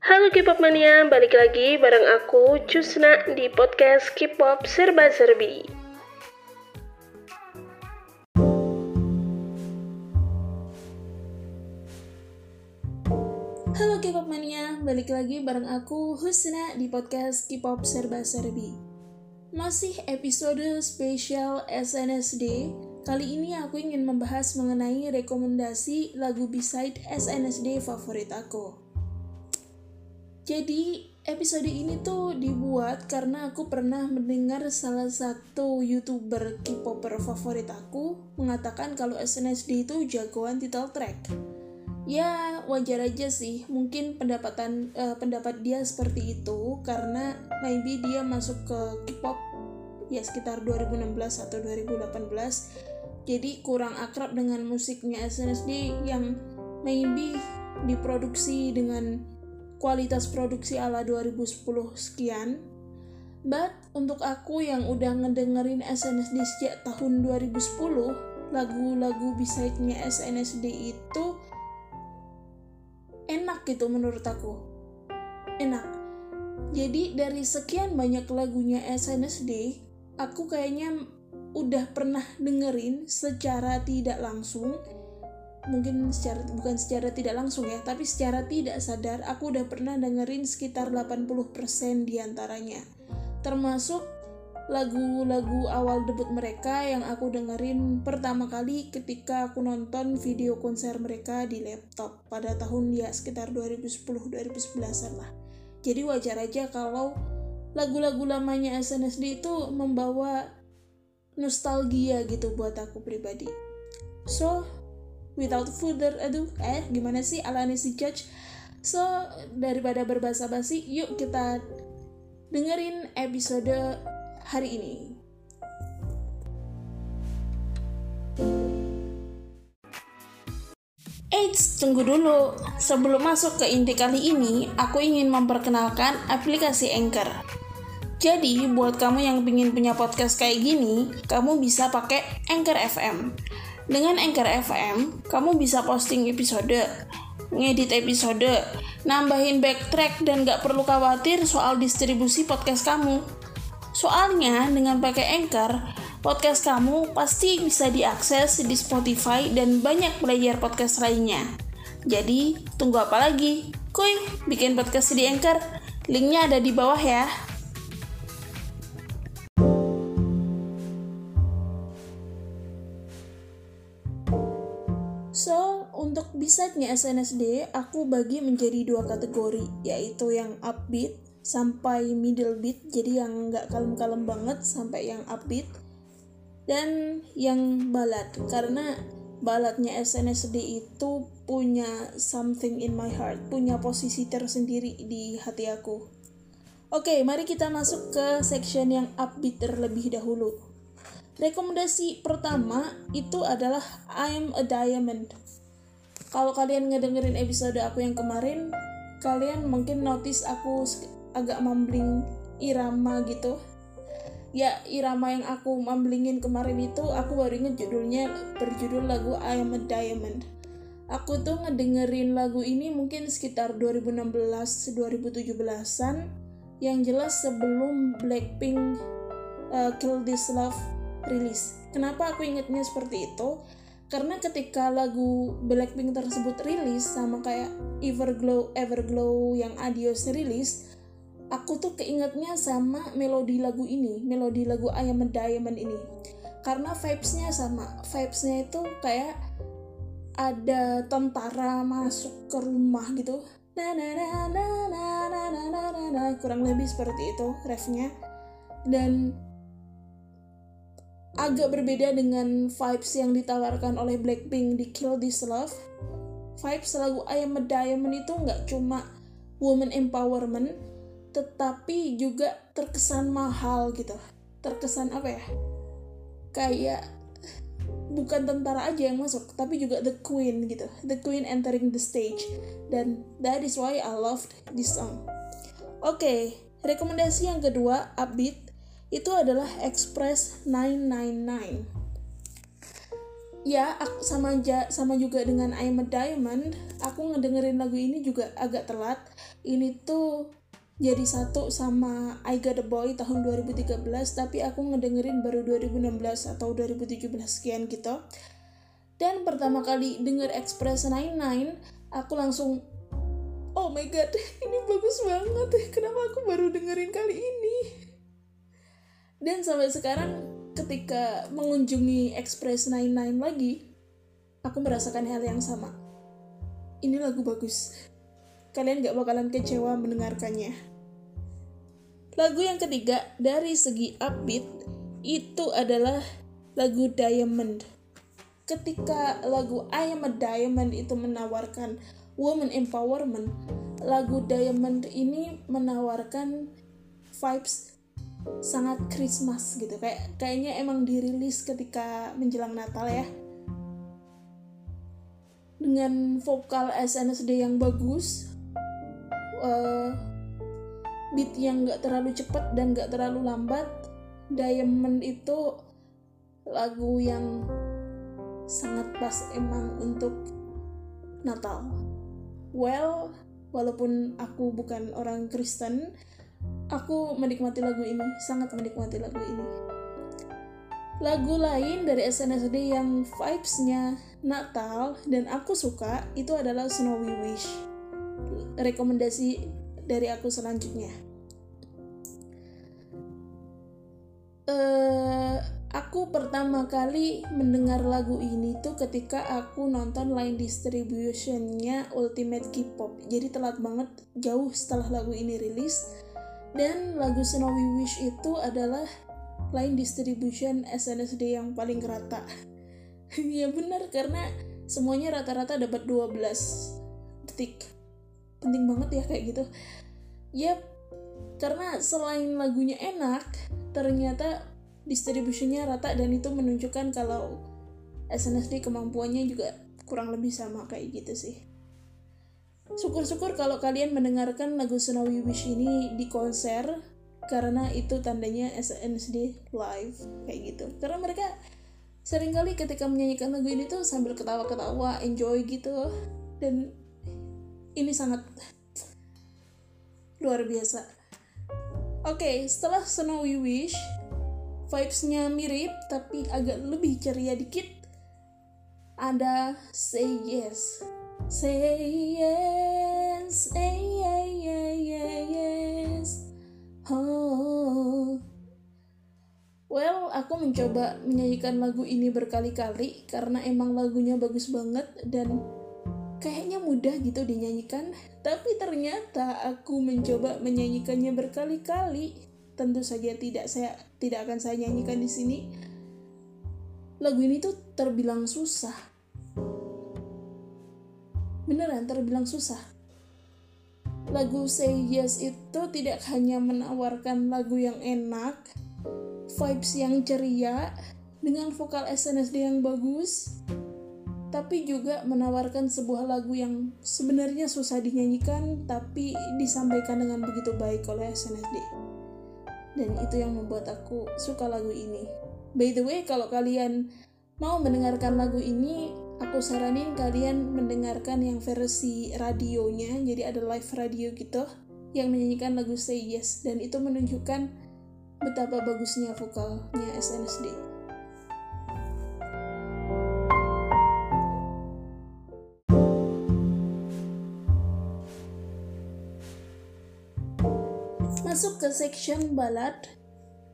Halo K-pop mania, balik lagi bareng aku Cusna di podcast K-pop Serba Serbi. Halo K-pop mania, balik lagi bareng aku Husna di podcast K-pop Serba Serbi. Masih episode spesial SNSD Kali ini aku ingin membahas mengenai rekomendasi lagu B-side SNSD favorit aku. Jadi, episode ini tuh dibuat karena aku pernah mendengar salah satu YouTuber K-popper favorit aku mengatakan kalau SNSD itu jagoan title track. Ya, wajar aja sih. Mungkin pendapatan uh, pendapat dia seperti itu karena maybe dia masuk ke K-pop ya sekitar 2016 atau 2018 jadi kurang akrab dengan musiknya SNSD yang maybe diproduksi dengan kualitas produksi ala 2010 sekian. But untuk aku yang udah ngedengerin SNSD sejak tahun 2010 lagu-lagu beside-nya SNSD itu enak gitu menurut aku. Enak. Jadi dari sekian banyak lagunya SNSD aku kayaknya udah pernah dengerin secara tidak langsung mungkin secara bukan secara tidak langsung ya tapi secara tidak sadar aku udah pernah dengerin sekitar 80% di antaranya termasuk lagu-lagu awal debut mereka yang aku dengerin pertama kali ketika aku nonton video konser mereka di laptop pada tahun ya sekitar 2010-2011an lah jadi wajar aja kalau lagu-lagu lamanya SNSD itu membawa nostalgia gitu buat aku pribadi. So, without further ado, eh gimana sih Alani si Judge? So, daripada berbahasa basi, yuk kita dengerin episode hari ini. Eits, tunggu dulu. Sebelum masuk ke inti kali ini, aku ingin memperkenalkan aplikasi Anchor. Jadi, buat kamu yang ingin punya podcast kayak gini, kamu bisa pakai Anchor FM. Dengan Anchor FM, kamu bisa posting episode, ngedit episode, nambahin backtrack, dan gak perlu khawatir soal distribusi podcast kamu. Soalnya, dengan pakai Anchor, podcast kamu pasti bisa diakses di Spotify dan banyak player podcast lainnya. Jadi, tunggu apa lagi? Kuy, bikin podcast di Anchor. Linknya ada di bawah ya. Untuk bisatnya SNSD, aku bagi menjadi dua kategori, yaitu yang upbeat sampai middle beat, jadi yang nggak kalem-kalem banget sampai yang upbeat, dan yang balad, karena baladnya SNSD itu punya something in my heart, punya posisi tersendiri di hati aku. Oke, mari kita masuk ke section yang upbeat terlebih dahulu. Rekomendasi pertama itu adalah I'm a Diamond. Kalau kalian ngedengerin episode aku yang kemarin, kalian mungkin notice aku agak mumbling irama gitu. Ya, irama yang aku mumblingin kemarin itu aku baru inget judulnya berjudul lagu I'm a Diamond. Aku tuh ngedengerin lagu ini mungkin sekitar 2016-2017an yang jelas sebelum Blackpink uh, Kill This Love rilis. Kenapa aku ingetnya seperti itu? Karena ketika lagu Blackpink tersebut rilis sama kayak Everglow Everglow yang Adios rilis, aku tuh keingetnya sama melodi lagu ini, melodi lagu I Am a Diamond ini. Karena vibes-nya sama, vibes-nya itu kayak ada tentara masuk ke rumah gitu. Na na na na na na na na kurang lebih seperti itu refnya. Dan agak berbeda dengan vibes yang ditawarkan oleh Blackpink di Kill This Love. Vibes lagu I Am a Diamond itu nggak cuma woman empowerment, tetapi juga terkesan mahal gitu. Terkesan apa ya? Kayak bukan tentara aja yang masuk, tapi juga the queen gitu. The queen entering the stage. Dan that is why I loved this song. Oke, okay, rekomendasi yang kedua, Upbeat itu adalah Express 999. ya aku sama aja sama juga dengan I'm a Diamond. Aku ngedengerin lagu ini juga agak telat. Ini tuh jadi satu sama I Got a Boy tahun 2013 tapi aku ngedengerin baru 2016 atau 2017 sekian gitu. Dan pertama kali denger Express 99 aku langsung oh my god ini bagus banget. Kenapa aku baru dengerin kali ini dan sampai sekarang ketika mengunjungi Express 99 lagi, aku merasakan hal yang sama. Ini lagu bagus. Kalian gak bakalan kecewa mendengarkannya. Lagu yang ketiga dari segi upbeat itu adalah lagu Diamond. Ketika lagu I Am a Diamond itu menawarkan woman empowerment, lagu Diamond ini menawarkan vibes sangat Christmas gitu. Kayak kayaknya emang dirilis ketika menjelang Natal ya. Dengan vokal SNSD yang bagus uh, beat yang gak terlalu cepat dan gak terlalu lambat Diamond itu lagu yang sangat pas emang untuk Natal. Well walaupun aku bukan orang Kristen Aku menikmati lagu ini, sangat menikmati lagu ini. Lagu lain dari SNSD yang vibes-nya Natal dan aku suka itu adalah Snowy Wish. Rekomendasi dari aku selanjutnya. Uh, aku pertama kali mendengar lagu ini tuh ketika aku nonton line distributionnya Ultimate K-pop. Jadi telat banget, jauh setelah lagu ini rilis dan lagu Snowy Wish itu adalah line distribution SNSD yang paling rata. ya benar karena semuanya rata-rata dapat 12 detik. Penting banget ya kayak gitu. Yap, karena selain lagunya enak, ternyata distributionnya rata dan itu menunjukkan kalau SNSD kemampuannya juga kurang lebih sama kayak gitu sih. Syukur-syukur kalau kalian mendengarkan lagu Snowy Wish ini di konser karena itu tandanya SNSD live kayak gitu. Karena mereka sering kali ketika menyanyikan lagu ini tuh sambil ketawa-ketawa, enjoy gitu. Dan ini sangat luar biasa. Oke, okay, setelah Snowy Wish, vibes-nya mirip tapi agak lebih ceria dikit. Ada Say Yes Say yes, say yeah, yes. Oh. Well, aku mencoba menyanyikan lagu ini berkali-kali karena emang lagunya bagus banget dan kayaknya mudah gitu dinyanyikan. Tapi ternyata aku mencoba menyanyikannya berkali-kali. Tentu saja tidak saya tidak akan saya nyanyikan di sini. Lagu ini tuh terbilang susah beneran terbilang susah. Lagu Say Yes itu tidak hanya menawarkan lagu yang enak, vibes yang ceria, dengan vokal SNSD yang bagus, tapi juga menawarkan sebuah lagu yang sebenarnya susah dinyanyikan tapi disampaikan dengan begitu baik oleh SNSD. Dan itu yang membuat aku suka lagu ini. By the way, kalau kalian mau mendengarkan lagu ini, aku saranin kalian mendengarkan yang versi radionya jadi ada live radio gitu yang menyanyikan lagu Say Yes dan itu menunjukkan betapa bagusnya vokalnya SNSD masuk ke section ballad.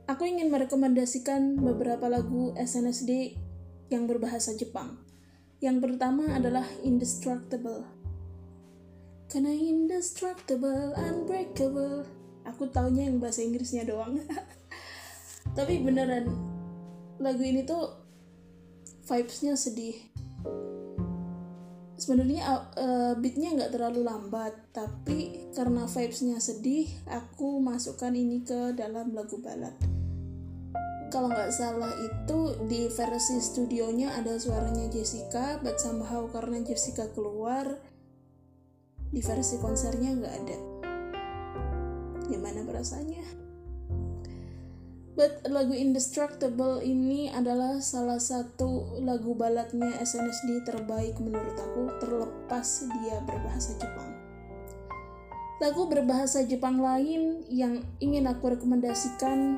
Aku ingin merekomendasikan beberapa lagu SNSD yang berbahasa Jepang yang pertama adalah indestructible. Karena indestructible, unbreakable. Aku taunya yang bahasa Inggrisnya doang. Tapi beneran lagu ini tuh vibesnya sedih. Sebenarnya uh, beatnya nggak terlalu lambat, tapi karena vibesnya sedih, aku masukkan ini ke dalam lagu balad kalau nggak salah itu di versi studionya ada suaranya Jessica but somehow karena Jessica keluar di versi konsernya nggak ada gimana perasaannya But lagu Indestructible ini adalah salah satu lagu baladnya SNSD terbaik menurut aku terlepas dia berbahasa Jepang. Lagu berbahasa Jepang lain yang ingin aku rekomendasikan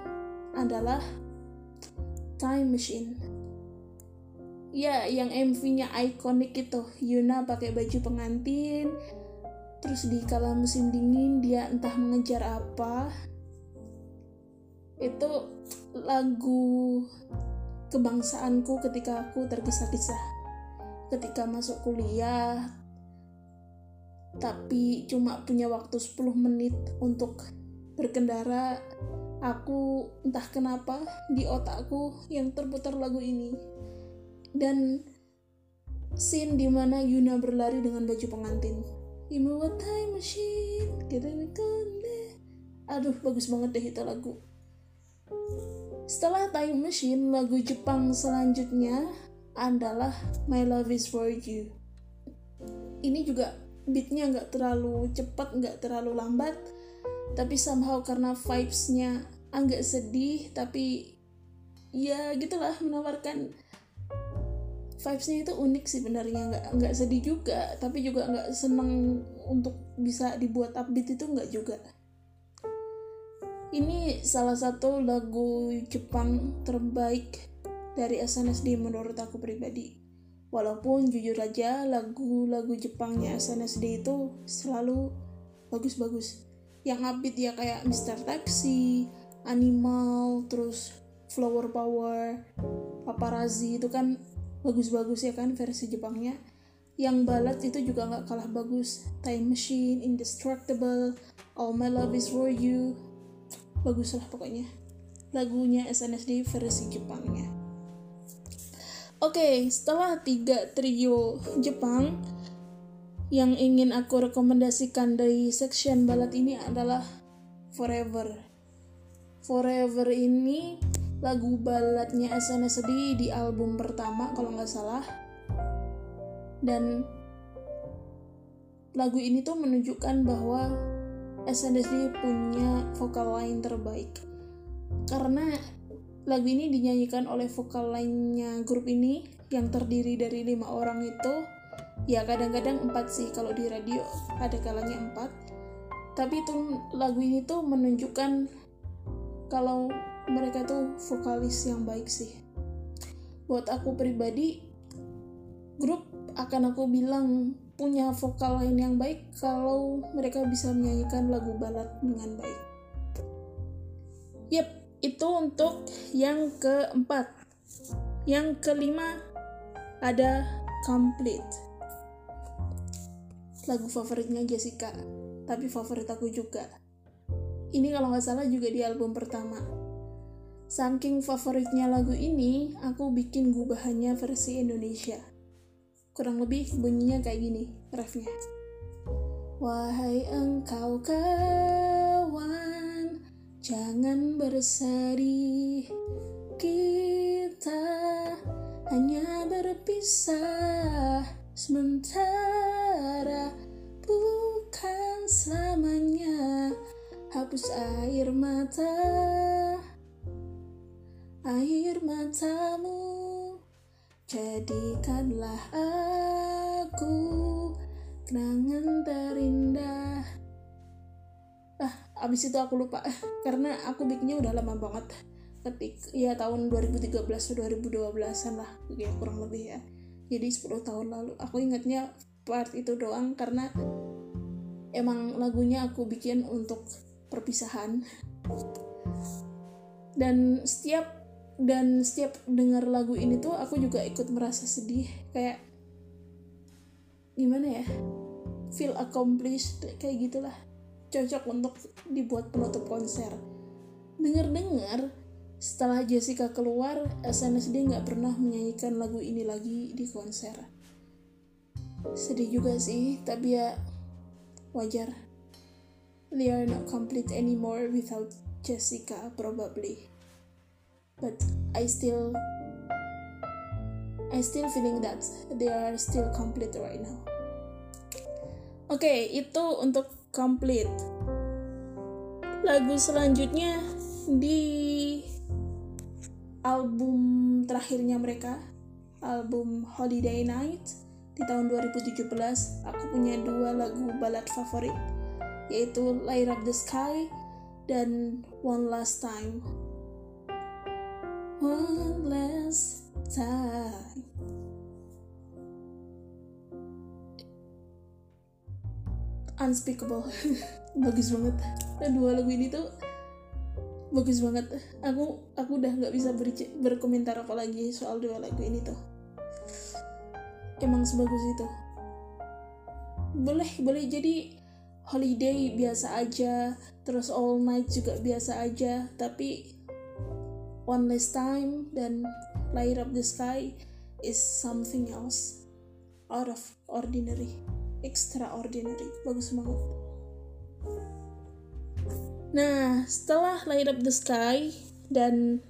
adalah Time Machine. Ya, yang MV-nya ikonik itu. Yuna pakai baju pengantin, terus di kala musim dingin dia entah mengejar apa, itu lagu kebangsaanku ketika aku tergesa-gesa ketika masuk kuliah tapi cuma punya waktu 10 menit untuk berkendara aku entah kenapa di otakku yang terputar lagu ini. Dan scene di mana Yuna berlari dengan baju pengantin. Imawa time machine aduh bagus banget deh itu lagu. Setelah Time Machine, lagu Jepang selanjutnya adalah My Love Is For You. Ini juga beatnya nggak terlalu cepat, nggak terlalu lambat, tapi somehow karena vibes-nya agak sedih, tapi ya gitulah menawarkan vibes-nya itu unik sih benernya nggak nggak sedih juga tapi juga nggak seneng untuk bisa dibuat upbeat itu nggak juga ini salah satu lagu Jepang terbaik dari SNSD menurut aku pribadi. Walaupun jujur aja lagu-lagu Jepangnya SNSD itu selalu bagus-bagus. Yang upbeat ya kayak Mr. Taxi, Animal, terus Flower Power, Paparazzi itu kan bagus-bagus ya kan versi Jepangnya. Yang balad itu juga nggak kalah bagus. Time Machine, Indestructible, All My Love Is For You, bagus lah pokoknya lagunya SNSD versi Jepangnya oke okay, setelah tiga trio Jepang yang ingin aku rekomendasikan dari section balad ini adalah Forever. Forever ini lagu baladnya SNSD di album pertama kalau nggak salah. Dan lagu ini tuh menunjukkan bahwa SNSD punya vokal line terbaik. Karena lagu ini dinyanyikan oleh vokal lainnya grup ini yang terdiri dari lima orang itu ya kadang-kadang empat sih kalau di radio ada kalanya empat tapi itu lagu ini tuh menunjukkan kalau mereka tuh vokalis yang baik sih buat aku pribadi grup akan aku bilang punya vokal lain yang baik kalau mereka bisa menyanyikan lagu balad dengan baik. Yep, itu untuk yang keempat. Yang kelima ada Complete. Lagu favoritnya Jessica, tapi favorit aku juga. Ini kalau nggak salah juga di album pertama. Saking favoritnya lagu ini, aku bikin gubahannya versi Indonesia kurang lebih bunyinya kayak gini refnya Wahai engkau kawan Jangan bersedih Kita hanya berpisah Sementara bukan selamanya Hapus air mata Air matamu Jadikanlah aku kenangan terindah. Ah, abis itu aku lupa karena aku bikinnya udah lama banget. Ketik ya tahun 2013 2012-an lah, ya kurang lebih ya. Jadi 10 tahun lalu. Aku ingatnya part itu doang karena emang lagunya aku bikin untuk perpisahan. Dan setiap dan setiap dengar lagu ini tuh aku juga ikut merasa sedih kayak gimana ya feel accomplished kayak gitulah cocok untuk dibuat penutup konser dengar-dengar setelah Jessica keluar SNSD nggak pernah menyanyikan lagu ini lagi di konser sedih juga sih tapi ya wajar they are not complete anymore without Jessica probably but I still I still feeling that they are still complete right now. Oke, okay, itu untuk complete. Lagu selanjutnya di album terakhirnya mereka album Holiday Night di tahun 2017 aku punya dua lagu balad favorit yaitu Light Up the Sky dan One Last Time. One Last Time. Unspeakable. Bagus banget. Dan dua lagu ini tuh bagus banget. Aku aku udah nggak bisa ber berkomentar apa lagi soal dua lagu ini tuh. Emang sebagus itu. Boleh boleh. Jadi holiday biasa aja. Terus all night juga biasa aja. Tapi one last time dan light up the sky is something else out of ordinary. Extraordinary. Bagus banget nah setelah light up the sky dan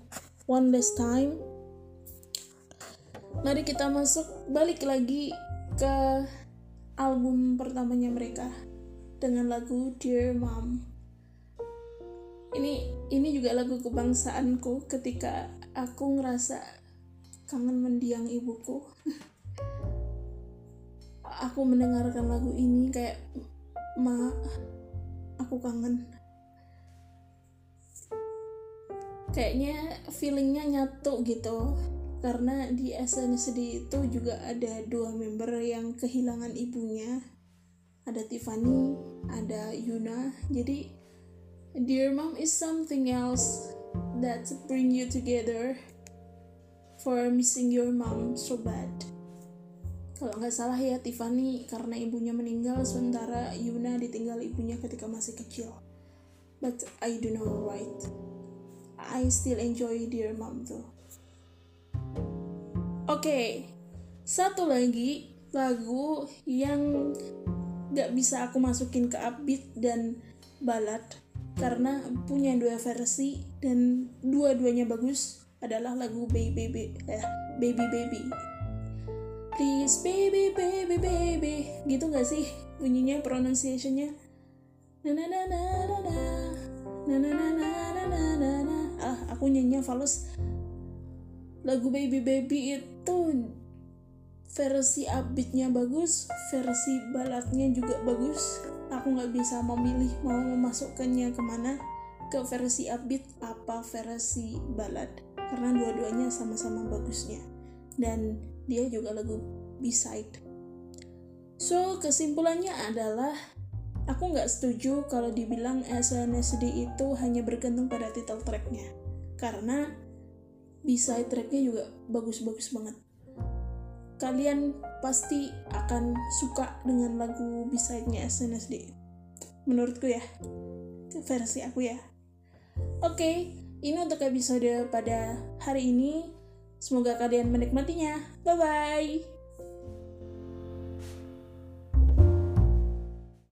one last time mari kita masuk balik lagi ke album pertamanya mereka dengan lagu Dear Mom. Ini ini juga lagu kebangsaanku ketika aku ngerasa kangen mendiang ibuku. Aku mendengarkan lagu ini kayak ma aku kangen kayaknya feelingnya nyatu gitu. Karena di SNSD itu juga ada dua member yang kehilangan ibunya. Ada Tiffany ada Yuna. Jadi Dear Mom is something else that bring you together for missing your mom so bad. Kalau nggak salah ya Tiffany karena ibunya meninggal sementara Yuna ditinggal ibunya ketika masih kecil. But I do know right I still enjoy Dear Mom tuh oke okay, satu lagi lagu yang nggak bisa aku masukin ke upbeat dan balad karena punya dua versi dan dua-duanya bagus adalah lagu Baby Baby eh, Baby Baby. Please baby baby baby. Gitu gak sih bunyinya pronunciationnya? Na na na na na. Na na na na na na na na ah aku nyanyinya falus lagu baby baby itu versi upbeatnya bagus versi baladnya juga bagus. Aku nggak bisa memilih mau memasukkannya ke mana ke versi upbeat apa versi balad. Karena dua-duanya sama-sama bagusnya. Dan dia juga lagu B-side. So, kesimpulannya adalah aku nggak setuju kalau dibilang SNSD itu hanya bergantung pada title tracknya. Karena B-side tracknya juga bagus-bagus banget. Kalian pasti akan suka dengan lagu B-side-nya SNSD. Menurutku ya, versi aku ya. Oke, ini untuk episode pada hari ini. Semoga kalian menikmatinya. Bye bye.